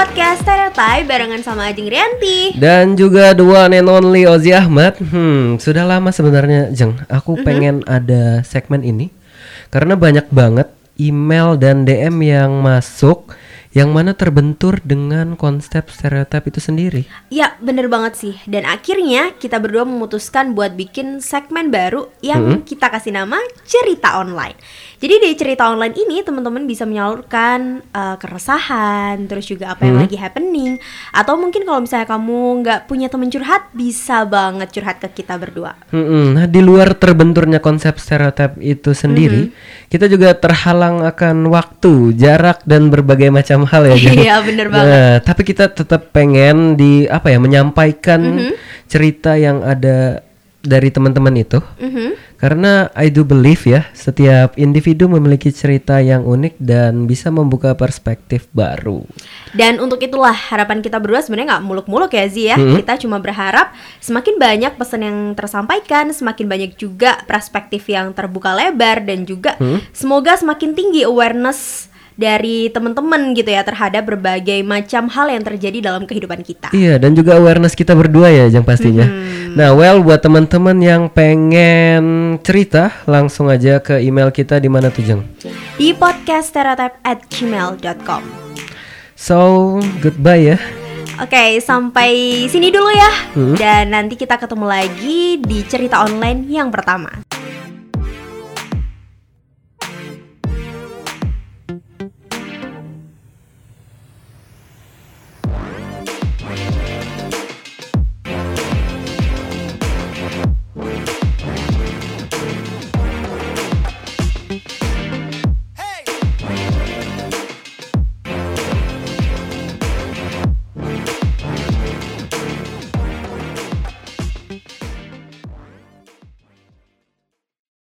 Santai barengan sama Ajeng Rianti. Dan juga dua and only Ozi Ahmad. Hmm, sudah lama sebenarnya, Jeng. Aku pengen ada segmen ini karena banyak banget email dan DM yang masuk yang mana terbentur dengan konsep stereotip itu sendiri. Ya bener banget sih Dan akhirnya kita berdua memutuskan buat bikin segmen baru Yang kita kasih nama Cerita Online Jadi di cerita online ini teman-teman bisa menyalurkan eh, keresahan Terus juga apa yang lagi happening Atau mungkin kalau misalnya kamu nggak punya teman curhat Bisa banget curhat ke kita berdua Mm-mm. Nah, di luar terbenturnya konsep stereotip itu sendiri, kita juga terhalang akan waktu, jarak dan berbagai macam hal ya. Iya, bener banget. Nah, tapi kita tetap pengen di apa ya menyampaikan Mm-hmm. cerita yang ada dari teman-teman itu. Mhm. Karena I do believe ya, setiap individu memiliki cerita yang unik dan bisa membuka perspektif baru. Dan untuk itulah harapan kita berdua sebenarnya nggak muluk-muluk ya Zi ya. Kita cuma berharap semakin banyak pesan yang tersampaikan, semakin banyak juga perspektif yang terbuka lebar dan juga semoga semakin tinggi awareness dari teman-teman gitu ya terhadap berbagai macam hal yang terjadi dalam kehidupan kita. Iya, dan juga awareness kita berdua ya, yang pastinya. Nah, well buat teman-teman yang pengen cerita, langsung aja ke email kita di mana tuh, Jeng? Di podcast at gmail.com So, goodbye ya. Oke, sampai sini dulu ya. Dan nanti kita ketemu lagi di cerita online yang pertama.